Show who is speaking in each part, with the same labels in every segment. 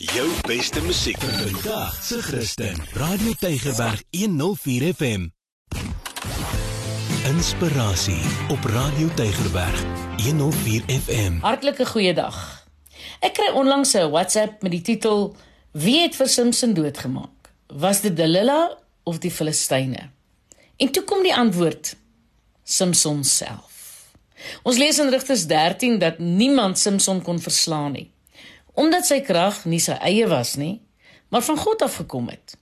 Speaker 1: Jou beste musiek vandag se Christen. Radio Tygerberg 104 FM. Inspirasie op Radio Tygerberg 104 FM.
Speaker 2: Hartlike goeiedag. Ek kry onlangs 'n WhatsApp met die titel Wie het vir Samson doodgemaak? Was dit Delilah of die Filistyne? En toe kom die antwoord: Samson self. Ons lees in Rigters 13 dat niemand Samson kon verslaan nie omdat sy krag nie sy eie was nie, maar van God af gekom het.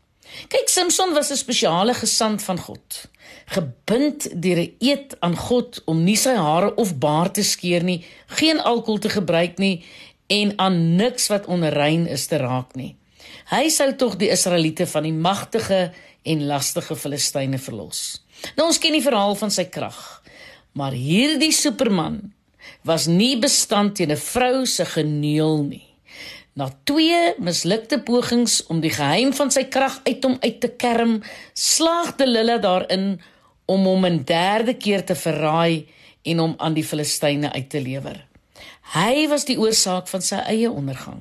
Speaker 2: Kyk, Samson was 'n spesiale gesant van God, gebind deur 'n eed aan God om nie sy hare of baard te skeer nie, geen alkohol te gebruik nie en aan niks wat onrein is te raak nie. Hy sou tog die Israeliete van die magtige en lastige Filistyne verlos. Nou ons ken die verhaal van sy krag, maar hierdie superman was nie bestand teen 'n vrou se geneel nie. Na twee mislukte pogings om die geheim van sy krag uit hom uit te kerm, slaagde Lilla daarin om hom 'n derde keer te verraai en hom aan die Filistyne uit te lewer. Hy was die oorsaak van sy eie ondergang.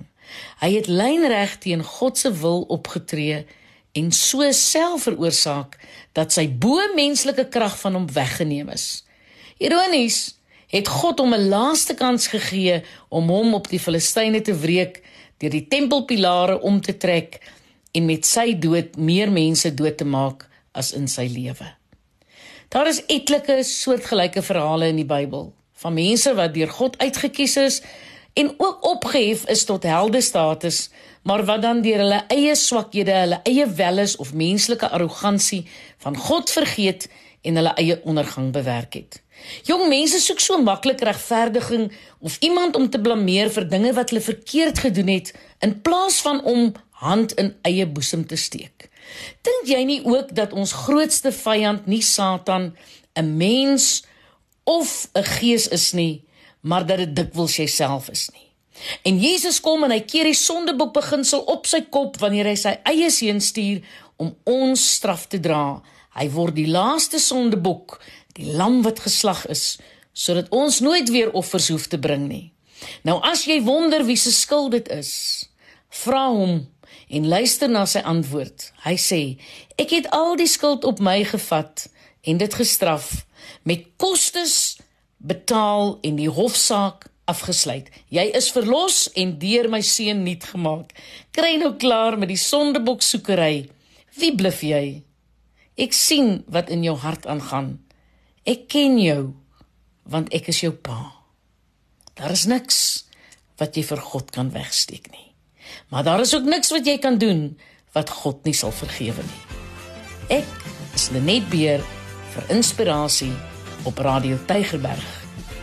Speaker 2: Hy het lynreg teen God se wil opgetree en so self veroorsaak dat sy bo-menslike krag van hom weggeneem is. Ironies het God hom 'n laaste kans gegee om hom op die Filistyne te wreek deur die tempelpilare om te trek en met sy dood meer mense dood te maak as in sy lewe. Daar is etlike soortgelyke verhale in die Bybel van mense wat deur God uitgekies is en ook opgehef is tot helde status, maar wat dan deur hulle eie swakhede, hulle eie welis of menslike arrogansie van God vergeet en hulle eie ondergang bewerk het. Jong mense soek so maklik regverdiging of iemand om te blameer vir dinge wat hulle verkeerd gedoen het in plaas van om hand in eie boesem te steek. Dink jy nie ook dat ons grootste vyand nie Satan, 'n mens of 'n gees is nie, maar dat dit dikwels jouself is nie? En Jesus kom en hy keer die sondeboek beginsel op sy kop wanneer hy sy eie seun stuur om ons straf te dra. Hy word die laaste sondeboek die lam wat geslag is, sodat ons nooit weer offers hoef te bring nie. Nou as jy wonder wie se skuld dit is, vra hom en luister na sy antwoord. Hy sê: "Ek het al die skuld op my gevat en dit gestraf met kostes betaal en die hofsaak afgesluit. Jy is verlos en deur my seun nuut gemaak. Kry nou klaar met die sondebok soekery. Wie bluf jy? Ek sien wat in jou hart aangaan. Ek ken jou want ek is jou pa. Daar is niks wat jy vir God kan wegsteek nie. Maar daar is ook niks wat jy kan doen wat God nie sal vergewe nie. Ek is Lenet Beer vir inspirasie op Radio Tygerberg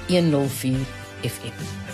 Speaker 2: 104 FM.